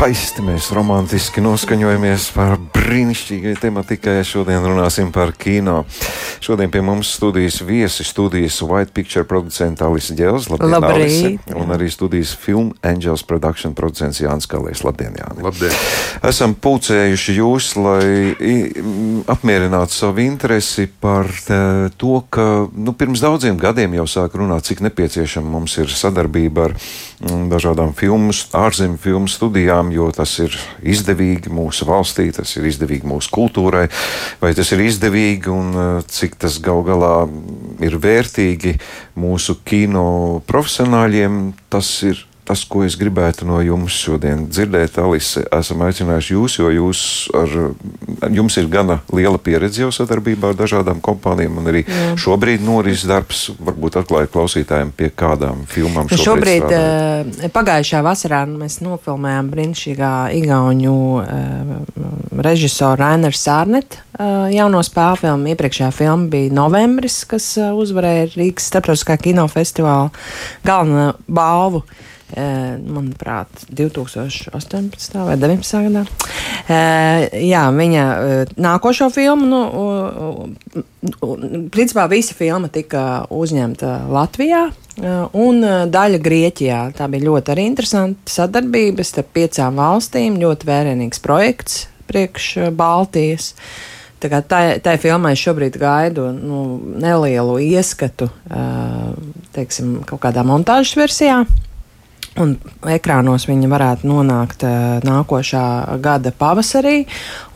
skaisti mēs romantiski noskaņojamies par brīnišķīgai tematikai. Šodien runāsim par kino. Šodien pie mums studijas viesi studijas White Picture producents Alisa Ģels, labdien, Labrīt. Alise, un arī studijas Film Angels Production producents Jānis Kalējs. Labdien, Jāni. Labdien! Esam pulcējuši jūs, lai apmierinātu savu interesi par eh, to, ka nu, pirms daudziem gadiem jau sāk runāt, cik nepieciešama mums ir sadarbība ar dažādām filmu, ārzemju filmu studijām, jo tas ir izdevīgi mūsu valstī, tas ir izdevīgi mūsu kultūrai, vai tas ir izdevīgi un eh, cik tas gal galā ir vērtīgi mūsu kino profesionāļiem, tas ir tas, ko es gribētu no jums šodien dzirdēt, Alise, esam aicinājuši jūs, jo jūs ar, jums ir gana liela pieredze jau sadarbībā ar dažādām kompānijām, un arī Jā. šobrīd noris darbs, varbūt atklājot klausītājiem, pie kādām filmām Nu, šobrīd, šobrīd, strādājat. uh, pagājušā vasarā mēs nofilmējām brīnišķīgā Igaunu uh, režisoru Rainer Sārnet uh, jauno spēļu filmu. Iepriekšējā filma bija novembris, kas uzvarēja Rīgas starptautiskā kinofestivāla galveno balvu. Manuprāt, 2018. vai 2019. gadā. Jā, viņa nākošo filmu, nu, principā visa filma tika uzņemta Latvijā. Un daļa Grieķijā. Tā bija ļoti arī interesanta sadarbība starp piecām valstīm. Ļoti vērienīgs projekts priekš Baltijas. Tā kā tai, filmai šobrīd gaidu nu, nelielu ieskatu teiksim, kaut kādā montāžas versijā. Un ekrānos viņa varētu nonākt uh, nākošā gada pavasarī.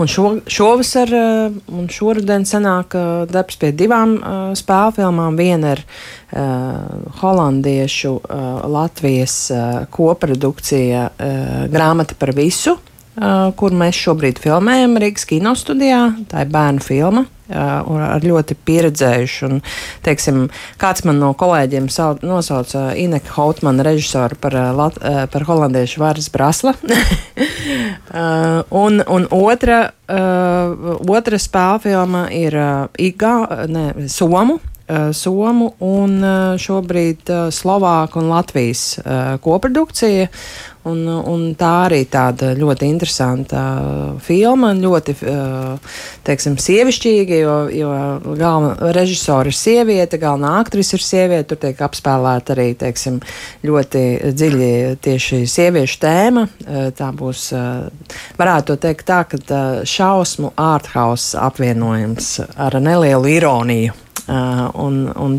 Un šo, šovasar uh, un šoruden sanāk uh, darbs pie divām uh, spēļu filmām. Viena ir uh, holandiešu uh, Latvijas uh, koprodukcija uh, Grāmata par visu. Uh, kur mēs šobrīd filmējam Rīgas kinostudijā. Tā ir bērnu filma un ar ļoti pieredzējušu. Un, teiksim, kāds man no kolēģiem sau, nosauca Ineku Hautmanu režisoru par, lat, par holandiešu varas brasla. un, un otra, otra spēļu filma ir Igā, ne, Somu. Uh, Somu un uh, šobrīd uh, Slovāku un Latvijas koprodukcija. Un, un tā arī tāda ļoti interesanta filma, ļoti teiksim, sievišķīga, jo, jo galvenā režisora ir sieviete, galvenā aktrise ir sieviete. Tur tiek apspēlēta arī teiksim, ļoti dziļi tieši sieviešu tēma. Tā būs, varētu teikt, tā, ka šausmu ārthaus apvienojums ar nelielu ironiju. Uh, un, un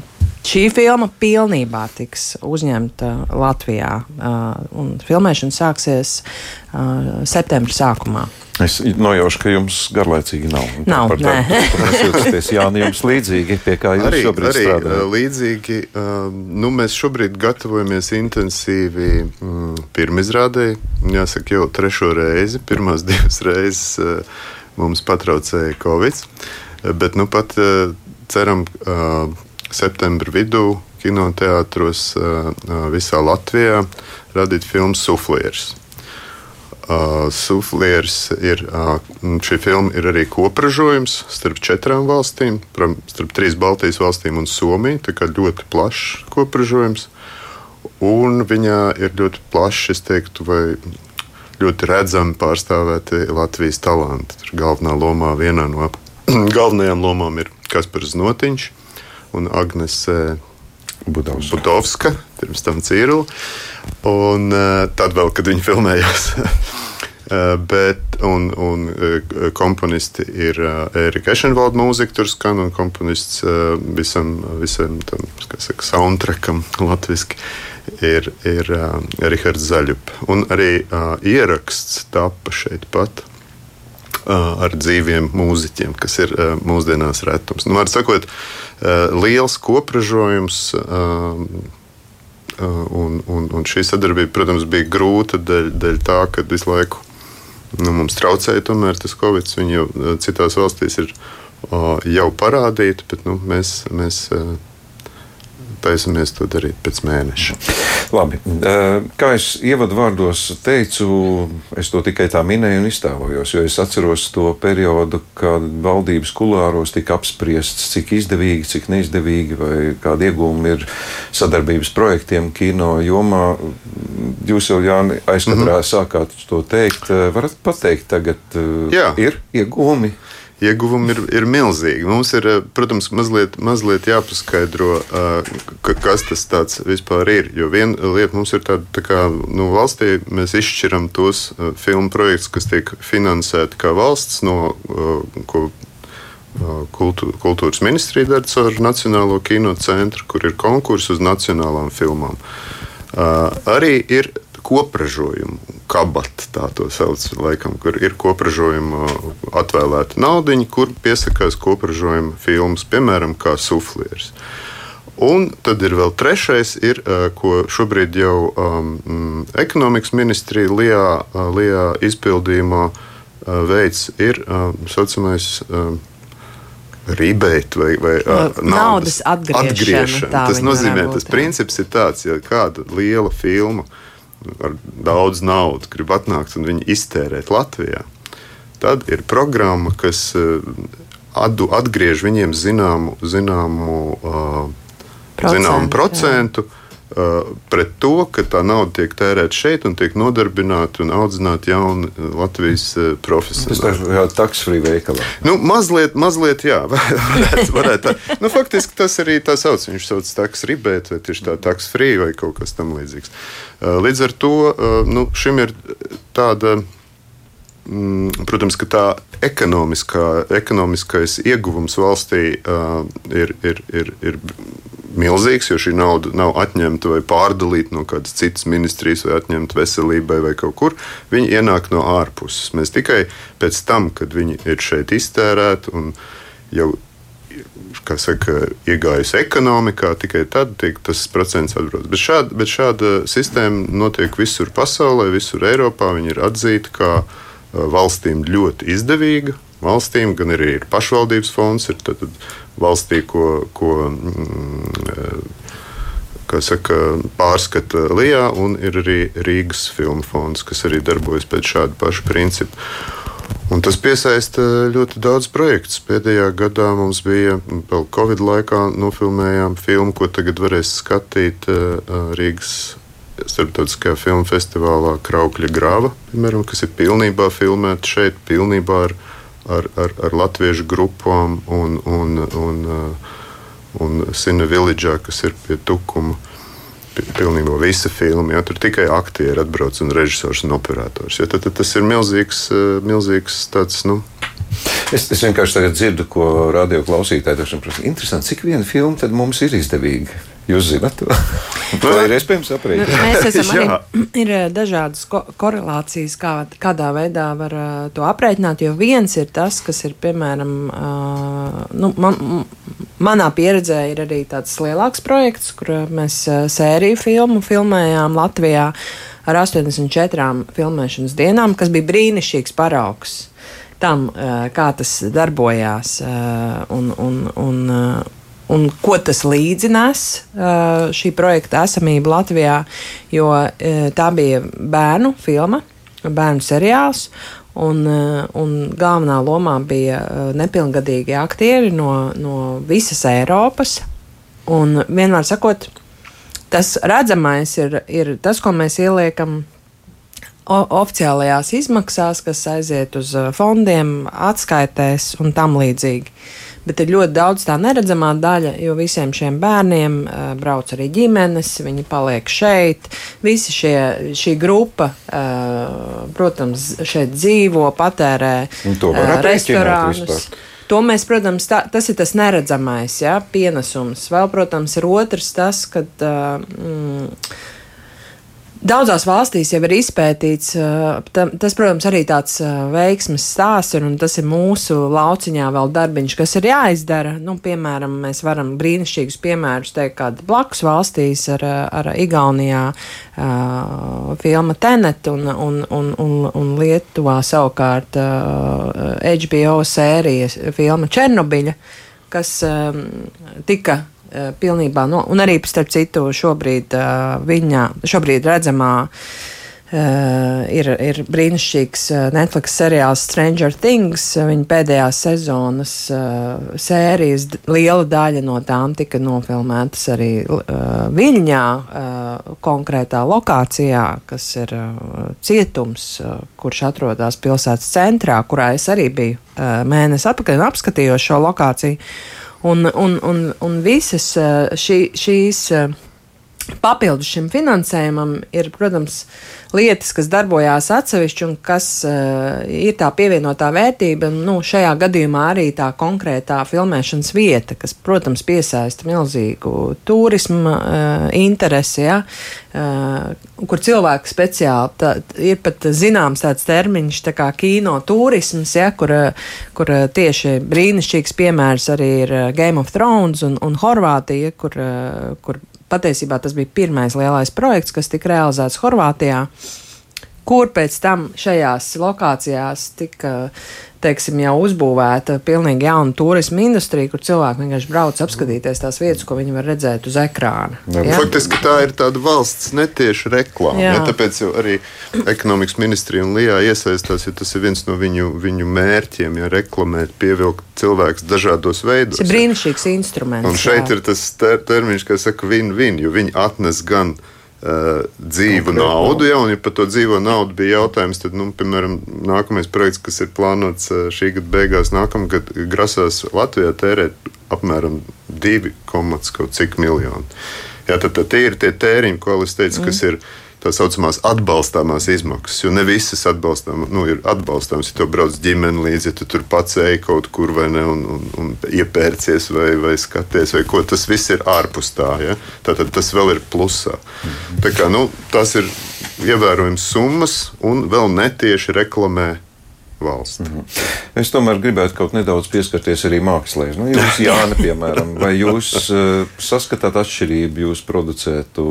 šī filma pilnībā tiks uzņemta Latvijā. Uh, filmēšana sāksies uh, septembra sākumā. Es nojaušu, ka jums garlaicīgi nav. Nav, nē. Jūs jūtaties, Jāni, jums līdzīgi, pie kā jūs Arī, šobrīd arī strādājat. uh, līdzīgi, uh, nu, mēs šobrīd gatavojamies intensīvi mm, pirmizrādēji. Jāsaka, jau trešo reizi, pirmās divas reizes uh, mums patraucēja Covid. uh, Bet nu pat uh, ceram, uh, septembra vidū kinoteātros uh, visā Latvijā radīt filmu Suflieris. Uh, Suflieris ir, uh, šī filma ir arī kopražojums starp četrām valstīm, starp trīs Baltijas valstīm un Somiju. Tā kā ļoti plašs kopražojums. Un viņā ir ļoti plašs, es teiktu, vai ļoti redzami pārstāvēti Latvijas talanti. Tur galvenā lomā, viena no galvenajām lomām ir Kaspars Notiņš un Agnese Budovska. Budovska, pirms tam Cīrula. Un uh, tad vēl, kad viņi filmējās. Uh, bet, un, un uh, komponisti ir Erika Ešenvalda mūzika, tur skan, un komponists visam, visam tam, kā saka, soundtrackam latviski ir, ir Rihards Zaļup. Un arī ieraksts tapa šeit pat ar dzīviem mūziķiem, kas ir uh, mūsdienās retums. Nu, var sakot, uh, liels kopražojums. Un, un, un šī sadarbība, protams, bija grūta dēļ, dēļ tā, ka visu laiku nu, mums traucēja tomēr tas Covid. Viņi jau uh, citās valstīs ir jau parādīti, bet nu, mēs, mēs uh, taisamies to darīt pēc mēneša. Labi. Kā es ievadu vārdos teicu, es to tikai tā minēju un iztēlojos, jo es atceros to periodu, kad valdības kulāros tika apspriests, cik izdevīgi, cik neizdevīgi vai kādi iegūmi ir sadarbības projektiem kino jomā. Jūs jau, Jāni, aizkadrā mm -hmm. sākāt to teikt. Varat pateikt tagad, Jā. ir iegūmi? Ieguvumi ir, ir milzīgi. Mums ir, eh, protams, mazliet, mazliet jāpaskaidro, eh, kas tas vispār ir. Jo viena lieta mums ir tāda, tā kā nu, valstī mēs izšķiram tos eh, filmu projektus, kas tiek finansēti kā valsts no ko kultūras ministrija dara caur Nacionālo kino centru, kur ir konkurss uz nacionālām filmām. Arī ir kopražojumu kabata, tā to sauc, laikam, kur ir kopražojuma atvēlēta naudiņa, kur piesakās kopražojuma filmas, piemēram, kā suflieris. Un tad ir vēl trešais, ir, ko šobrīd jau um, ekonomikas ministrija Lijā, Lijā izpildījumā uh, veids, ir tā um, saucamais. Um, Rībēt vai, vai uh, naudas, naudas atgriešana. atgriešana. Tas nozīmē, tas princips ir tāds, ja kāda liela filma uh, ar daudz naudas grib atnākt un viņu iztērēt Latvijā, tad ir programma, kas eh, atgriež viņiem zināmu, zināmu, procentu, zināmu procentu. Jā pret to, ka tā nauda tiek tērēta šeit un tiek nodarbināta un audzināta jauni Latvijas profesionāļi. Tas ir jau taksfrī veikalā. Nu, mazliet, mazliet, jā, varētu, varētu tā. Nu, faktiski tas arī tā sauc. Viņš sauc taks ribēt vai tieši tā taksfrī vai kaut kas tam līdzīgs. Līdz ar to nu, šim ir tāda. Mm, protams, ka tā ekonomiskais ieguvums valstī uh, ir, ir, ir, ir milzīgs, jo šī nauda nav atņemta vai pārdalīta no kādas citas ministrijas, vai atņemta veselībai vai kaut kur. Viņi ienāk no ārpuses. Mēs tikai pēc tam, kad viņi ir šeit iztērēti un jau kā saka, iegājusi ekonomikā, tikai tad tiek tas procents atbrauc. Bet šāda, bet šāda sistēma notiek visur pasaulē, visur Eiropā. Viņa ir atzīta kā valstīm ļoti izdevīga. Valstīm gan arī ir pašvaldības fonds, ir tad, tad valstī, ko, ko mm, saka, pārskata Lijā, un ir arī Rīgas filmu fonds, kas arī darbojas pēc šāda paša principa. Un tas piesaista ļoti daudz projektu. Pēdējā gadā mums bija vēl Covid laikā nofilmējām filmu, ko tagad varēs skatīt Rīgas starptautiskajā filmu festivālā Kraukļa grāva, piemēram, kas ir pilnībā filmēta šeit, pilnībā ar ar, ar, ar latviešu grupām un, un, un, uh, un Sina Village, kas ir pie tukuma. Pilnībā visa filma, ja tur tikai aktieri atbrauc un režisors un operators. Ja, tad, tad tas ir milzīgs, uh, milzīgs tāds, nu, Es, es vienkārši dzirdu, ko radio klausītāji prasa. Interesanti, cik viena filma mums ir izdevīga. Jūs zināt, to ir iespējams aprēķināt. Nu, mēs esam arī ir eh, dažādas ko korelācijas, kā, kādā veidā var uh, to aprēķināt. Jo viens ir tas, kas ir piemēram, uh, nu, man, manā pieredzē, ir arī tāds lielāks projekts, kur mēs uh, sēriju filmu filmējām Latvijā ar 84 filmēšanas dienām, kas bija brīnišķīgs paraugs tam, kā tas darbojās. Un, un, un, un ko tas līdzinās šī projekta esamība Latvijā, jo tā bija bērnu filma, bērnu seriāls. Un, un galvenā lomā bija nepilngadīgi aktieri no, no visas Eiropas. Un vienmēr sakot, tas redzamais ir, ir tas, ko mēs ieliekam oficiālajās izmaksās, kas aiziet uz fondiem, atskaitēs un tam līdzīgi bet ir ļoti daudz tā neredzamā daļa, jo visiem šiem bērniem uh, brauc arī ģimenes, viņi paliek šeit. Visi šie, šī grupa, uh, protams, šeit dzīvo, patērē uh, restorānus. To mēs, protams, tā, tas ir tas neredzamais ja, pienesums. Vēl, protams, ir otrs tas, ka. Uh, mm, Daudzās valstīs jau ir izpētīts, tas, protams, arī tāds veiksmes stāsts, un tas ir mūsu lauciņā vēl darbiņš, kas ir jāizdara. Nu, piemēram, mēs varam brīnišķīgus piemērus teikt, kāda blakus valstīs ar, ar Igaunijā uh, filma Tenet un, un, un, un, un Lietuvā savukārt uh, HBO sērijas filma Černobiļa, kas um, tika pilnībā, no, un arī starp citu šobrīd viņa, šobrīd redzamā Uh, ir, ir brīnišķīgs Netflix seriāls Stranger Things. Viņa pēdējās sezonas uh, sērijas liela daļa no tām tika nofilmētas arī uh, Viļņā, uh, konkrētā lokācijā, kas ir uh, cietums, uh, kurš atrodas pilsētas centrā, kurā es arī biju uh, mēnesi atpakaļ un apskatījos šo lokāciju. Un, un, un, un visas šī, šīs papildus šim finansējumam ir, protams, lietas, kas darbojās atsevišķi un kas uh, ir tā pievienotā vērtība. Nu, šajā gadījumā arī tā konkrētā filmēšanas vieta, kas, protams, piesaista milzīgu turismu uh, interesi, ja, uh, kur cilvēki speciāli tā, ir pat zināms tāds termiņš, tā kā kino turisms, ja, kur, kur tieši brīnišķīgs piemērs arī ir Game of Thrones un, un Horvātija, kur, kur patiesībā tas bija pirmais lielais projekts, kas tika realizēts Horvātijā, kur pēc tam šajās lokācijās tika teiksim, jau uzbūvēta pilnīgi jauna turisma industrija, kur cilvēki vienkārši brauc apskatīties tās vietas, ko viņi var redzēt uz ekrāna. Ja? Faktiski tā ir tāda valsts netieša reklāma. Ja? Tāpēc arī ekonomikas ministrija un Lijā iesaistās, jo tas ir viens no viņu, viņu mērķiem, ja reklamēt, pievilkt cilvēkus dažādos veidos. Tas ir brīnišķīgs instruments. Un šeit jā. ir tas ter termiņš, kas saka, win-win, jo viņi atnes gan Uh, dzīvu Konkrēt, naudu, ja, un ja par to dzīvo naudu bija jautājums, tad, nu, piemēram, nākamais projekts, kas ir plānots uh, šī gada beigās, nākamgad grasās Latvijā tērēt apmēram 2, kaut cik miljonu. Jā, tad, tad tie ir tie tēriņi, ko es teicu, mm. kas ir tā saucamās atbalstāmās izmaksas. Jo ne visas atbalstām, nu, ir atbalstāmas. Ja tu brauc ģimeni līdzi, ja tu tur pats ej kaut kur vai ne, un, un, un iepērcies vai, vai skaties, vai ko tas viss ir ārpus tā. Ja? Tātad tas vēl ir plusā. Tā kā, nu, tas ir ievērojams summas un vēl netieši reklamē valsts. Mm -hmm. Es tomēr gribētu kaut nedaudz pieskarties arī mākslē. Nu, jūs, Jāna, piemēram, vai jūs uh, saskatāt atšķirību jūsu producētu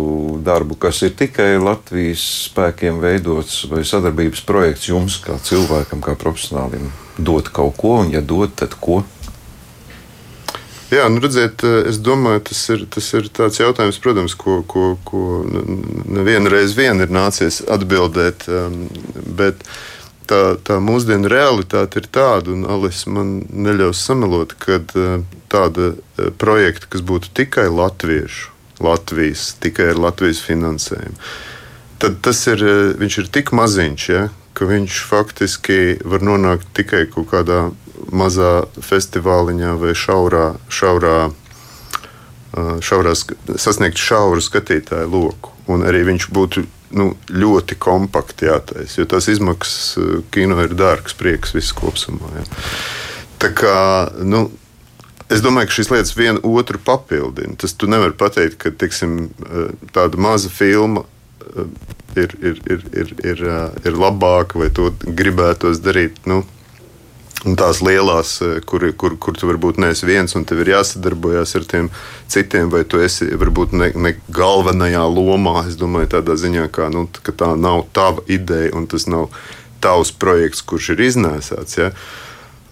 darbu, kas ir tikai Latvijas spēkiem veidots, vai sadarbības projekts jums, kā cilvēkam, kā profesionālim, dot kaut ko, un ja dod, tad ko? Jā, nu redziet, eh, es domāju, tas ir, tas ir tāds jautājums, protams, ko, ko, ko nevienreiz vien ir nācies atbildēt. Um, bet, uh, tā, tā mūsdienu realitāte ir tāda, un Alis man neļaus samelot, ka e, tāda e, projekta, kas būtu tikai latviešu, Latvijas, tikai ar Latvijas finansējumu, tad tas ir, e, viņš ir tik maziņš, ja, ka viņš faktiski var nonākt tikai kaut kādā mazā festivāliņā vai šaurā, šaurā, šaurā sasniegt šauru skatītāju loku. Un arī viņš būtu nu, ļoti kompakti jātaisa, jo tās izmaksas eh, kino ir dārgas, prieks viss kopumā. Ja. Tā kā, nu, Es domāju, ka šīs lietas viena otru papildina. Tas tu nevari pateikt, ka tiksim, eh, tāda maza filma eh, ir, ir, ir, ir, ir, ir labāka vai to gribētos darīt. Nu, Un tās lielās, eh, kur, kur, kur tu varbūt neesi viens un tev ir jāsadarbojas ar tiem citiem, vai tu esi varbūt ne, ne galvenajā lomā. Es domāju, tādā ziņā, kā, nu, ka tā nav tava ideja un tas nav tavs projekts, kurš ir iznēsāts. Ja?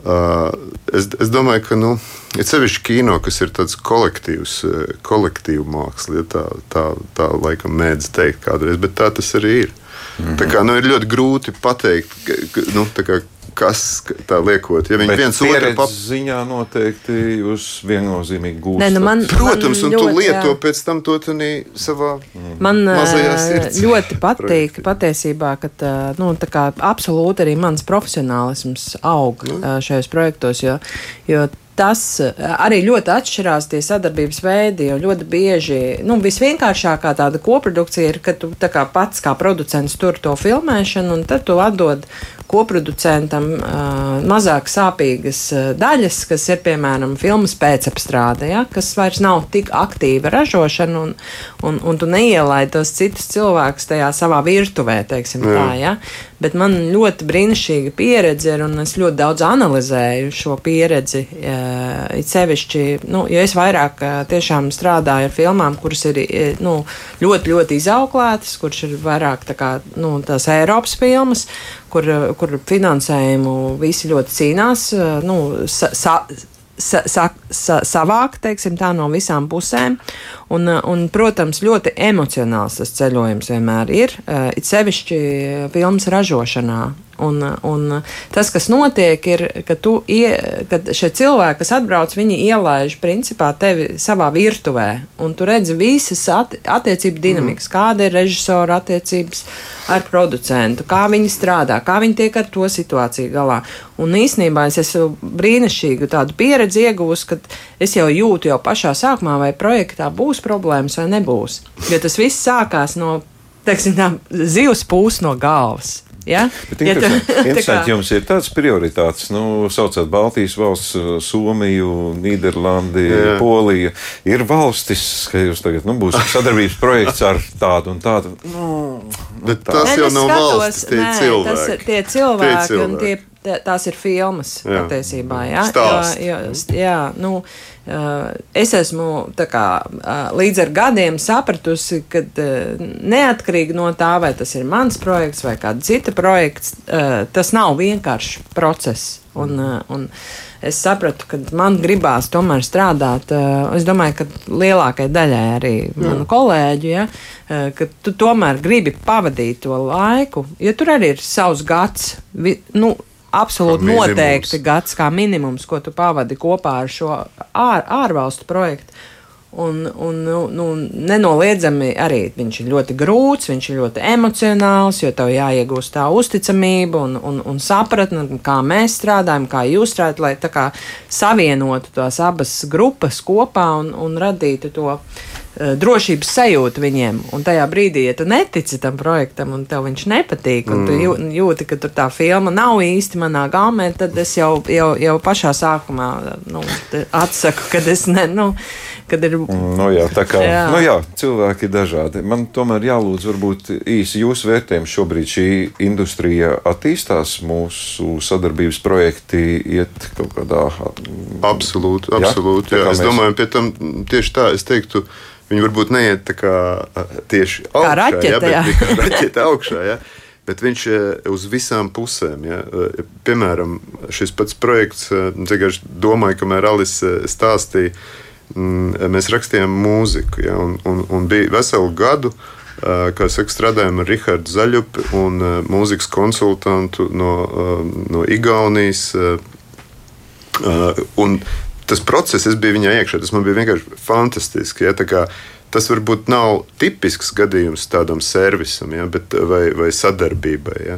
Uh, es, es domāju, ka nu, ir sevišķi kino, kas ir tāds kolektīvs, eh, kolektīva māksla, ja tā, tā, tā laikam mēdz teikt kādreiz, bet tā tas arī ir. Mm -hmm. Tā kā nu, ir ļoti grūti pateikt, ka, nu, kā, kas tā liekot. Ja viņi viens otru pap... ziņā noteikti jūs viennozīmīgi gūstat. Ne, nu man, Protams, man un ļoti, tu lieto jā. pēc tam to savā man, mazajā sirds. ļoti patīk patiesībā, ka nu, absolūti arī mans profesionālisms aug nu. šajos projektos, jo, jo tas arī ļoti atšķirās tie sadarbības veidi, jo ļoti bieži, nu, visvienkāršākā tāda koprodukcija ir, ka tu kā pats kā producents tur to filmēšanu, un tad tu atdod koproducentam mazāk sāpīgas daļas, kas ir piemēram filmas pēcapstrāde, ja, kas vairs nav tik aktīva ražošana, un, un, un tu neielaidi tos citus cilvēkus tajā savā virtuvē, teiksim Jā. tā. Ja. Bet man ļoti brīnišķīga pieredze ir, un es ļoti daudz analizēju šo pieredzi. It sevišķi, nu, jo es vairāk tiešām strādāju ar filmām, kuras ir nu, ļoti, ļoti izauklētas, kuras ir vairāk tā kā, nu, tās Eiropas filmas, kur, kur finansējumu visi ļoti cīnās. Nu, sa, sa, sa, sa, sa, savākt, teiksim, tā no visām pusēm. Un, un, protams, ļoti emocionāls tas ceļojums vienmēr ir, it sevišķi filmas ražošanā. Un, un tas, kas notiek, ir, ka, ie, ka šie cilvēki, kas atbrauc, viņi ielaiž principā tevi savā virtuvē, un tu redzi visas at, attiecību dinamikas, mm. kāda ir režisora attiecības ar producentu, kā viņi strādā, kā viņi tiek ar to situāciju galā. Un īsnībā es esmu brīnišķīgu tādu pieredzi ieguvusi, ka es jau jūtu jau pašā sākumā, vai projektā būs problēmas vai nebūs. Jo tas viss sākās no, teiksim, tā, zivs pūs no galvas. Ja? Bet interesanti, ja interesanti jums ir tādas prioritātes, nu, saucot Baltijas valsts, Somiju, Nīderlandi, Jā. Poliju. Ir valstis, ka jūs tagad nu, būs sadarbības projekts ar tādu un tādu. Nu, nu, Bet tā. tas jau nav valsts, tie nē, cilvēki. Tas ir tie cilvēki, tie cilvēki. Tās ir filmas jā. patiesībā. Jā, Stāst. jā, jā, jā nu, es esmu kā, līdz ar gadiem sapratusi, ka neatkarīgi no tā, vai tas ir mans projekts vai kāda cita projekts, tas nav vienkāršs process. Un, un es sapratu, ka man gribās tomēr strādāt. Es domāju, ka lielākajai daļai arī manu kolēģu, ja, ka tu tomēr gribi pavadīt to laiku, jo tur arī ir savs gads. Nu, absolūti noteikti gads kā minimums, ko tu pavadi kopā ar šo ār, ārvalstu projektu. Un, un nu, nu, nenoliedzami arī viņš ir ļoti grūts, viņš ir ļoti emocionāls, jo tev jāiegūst tā uzticamība un, un, un sapratne, kā mēs strādājam, kā jūs strādājat, lai tā kā savienotu tās abas grupas kopā un, un radītu to Eh, drošības sajūta viņiem. Un tajā brīdī, ja tu netici tam projektam, un tev viņš nepatīk, un mm. tu jūti, ka tā filma nav īsti manā gaumē, tad es jau, jau, jau pašā sākumā nu, atsaku, kad es ne. Nu, kad ir. Nu, jā, tā kā jā. Nu, jā, cilvēki ir dažādi. Man tomēr jālūdz, varbūt īsi jūsu vērtējums šobrīd šī industrija attīstās, mūsu sadarbības projekti iet kaut kādā. Absolūti, absolūti. Jā? Jā. Es mēs... domāju, pie tam tieši tā es teiktu. Viņi varbūt neiet kā, tieši augšā, kā raķete, ja, bet kā raķete augšā. Ja. Bet viņš uz visām pusēm, ja. piemēram, šis pats projekts, es domāju, kamēr Alise stāstīja, mēs rakstījām mūziku. Ja, un, un, un bija veselu gadu, kā saka, strādājām ar Rahardu Zaļupi un mūzikas konsultantu no, no Igaunijas. Un tas process, es biju viņā iekšā, tas man bija vienkārši fantastiski. Ja, kā, tas varbūt nav tipisks gadījums tādam servisam ja, bet, vai, vai sadarbībai, ja,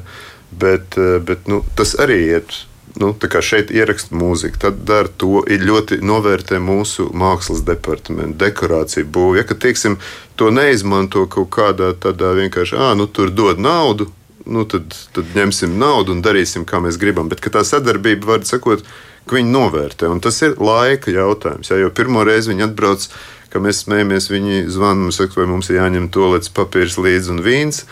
bet, bet nu, tas arī iet. Nu, šeit ieraksta mūziku, tad dara to. Ir ļoti novērtē mūsu mākslas departamentu, dekorāciju būvju. Ja, ka, tieksim, to neizmanto kaut kādā tādā vienkārši, ah, nu tur dod naudu, nu, tad, tad ņemsim naudu un darīsim, kā mēs gribam. Bet tā sadarbība, var sakot, ka viņi novērtē. Un tas ir laika jautājums. Ja, jo pirmo reizi viņi atbrauc, ka mēs smējamies, viņi zvana mums, saka, vai mums ir jāņem to līdz papīrs līdzi un vīns.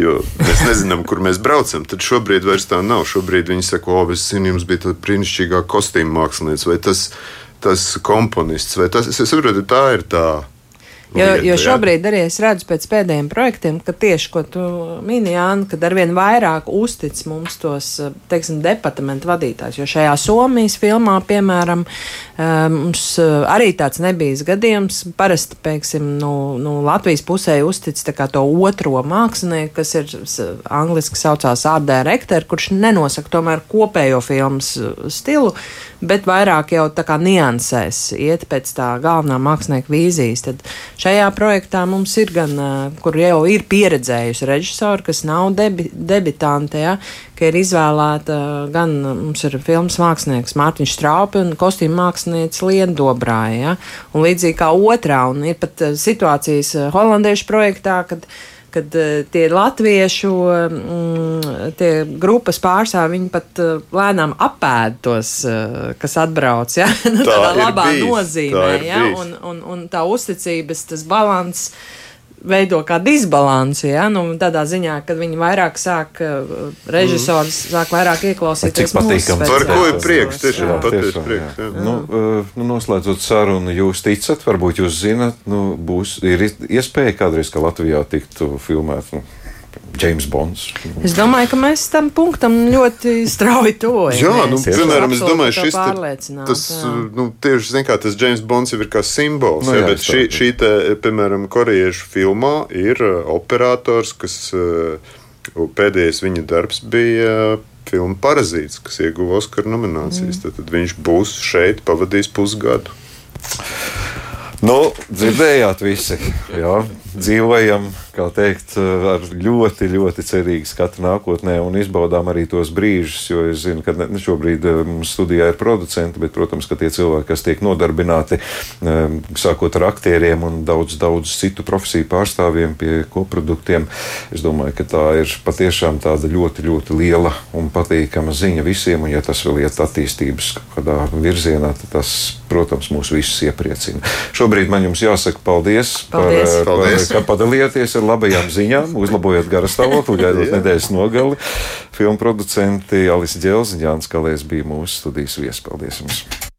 Jo mēs nezinām, kur mēs braucam. Tad šobrīd vairs tā nav. Šobrīd viņi saka, o, es zinu, jums bija tāda brīnišķīgā kostīma mākslinieca vai tas, tas komponists. Vai tas, es saprotu, tā ir tā Jo, lieta, jo šobrīd arī es redzu pēc pēdējiem projektiem, ka tieši, ko tu mini, Jāna, kad arvien vairāk uztic mums tos, teiksim, departamentu vadītājs. Jo šajā Somijas filmā, piemēram, mums arī tāds nebijis gadījums. Parasti, piemēram, nu, nu, Latvijas pusē uztic to otro mākslinieku, kas ir angliski saucās art director, kurš nenosaka tomēr kopējo filmas stilu, bet vairāk jau tā kā niansēs, iet pēc tā galvenā mākslinieka vīzijas. Tad Šajā projektā mums ir gan, kur jau ir pieredzējusi režisori, kas nav debi, debitanti, ja, ka ir izvēlēta gan mums ir filmas mākslinieks Mārtiņš Straupi un kostīm mākslinieks Liena Dobrāja. Ja, un līdzīgi kā otrā, un ir pat situācijas holandiešu projektā, kad kad uh, tie latviešu mm, tie grupas pārstāvji viņi pat uh, lēnām apēd tos, uh, kas atbrauc. Ja? nu, tā tādā labā bijis, nozīmē. Tā ja? un, un, un tā uzticības, tas balans veido kā disbalansu. Ja? Nu, tādā ziņā, kad viņi vairāk sāk, uh, režisors mm. sāk vairāk ieklausīties. Cik patīkami. Par ko ir prieks? Tiešām patiesi prieks. Jā. Jā. Nu, uh, nu, noslēdzot sarunu, jūs ticat, varbūt jūs zinat, nu, būs, ir iespēja kādreiz, ka Latvijā tiktu filmēt. Nu, James Bonds. Es domāju, ka mēs tam punktam ļoti strauji tuvojamies. Jā, nu, Tieši piemēram, es domāju, šis te, tas, jā. nu, tieši, zin kā, tas James Bonds jau ir kā simbols, Nu jā, jā, bet šī, šī te, piemēram, korejiešu filmā ir uh, operators, kas pēdējais viņa darbs bija filma Parazīts, kas ieguva Oskara nominācijas. Mm. Tad, tad viņš būs šeit, pavadīs pusgadu. Nu, dzirdējāt, visi. Jā, dzīvojam, kā teikt, ar ļoti, ļoti cerīgu skatu nākotnē un izbaudām arī tos brīžus. Jo es zinu, ka ne, šobrīd eh, mums studijā ir producenti, bet, protams, ka tie cilvēki, kas tiek nodarbināti, eh, sākot ar aktieriem un daudz, daudz citu profesiju pārstāvjiem pie koproduktiem, es domāju, ka tā ir patiešām tāda ļoti, ļoti liela un patīkama ziņa visiem. Un, ja tas vēl iet attīstības kādā virzienā, tad tas, protams, mūs visus iepriecina. Šobrīd man jums jāsaka paldies, Paldies. par, par Paldies. ka padalījāties ar labajām ziņām, uzlabojot garu stāvokli, gaidot nedēļas nogali. Filmu producenti Alis Džels un Jānis Kalējs bija mūsu studijas viesi. Paldies jums!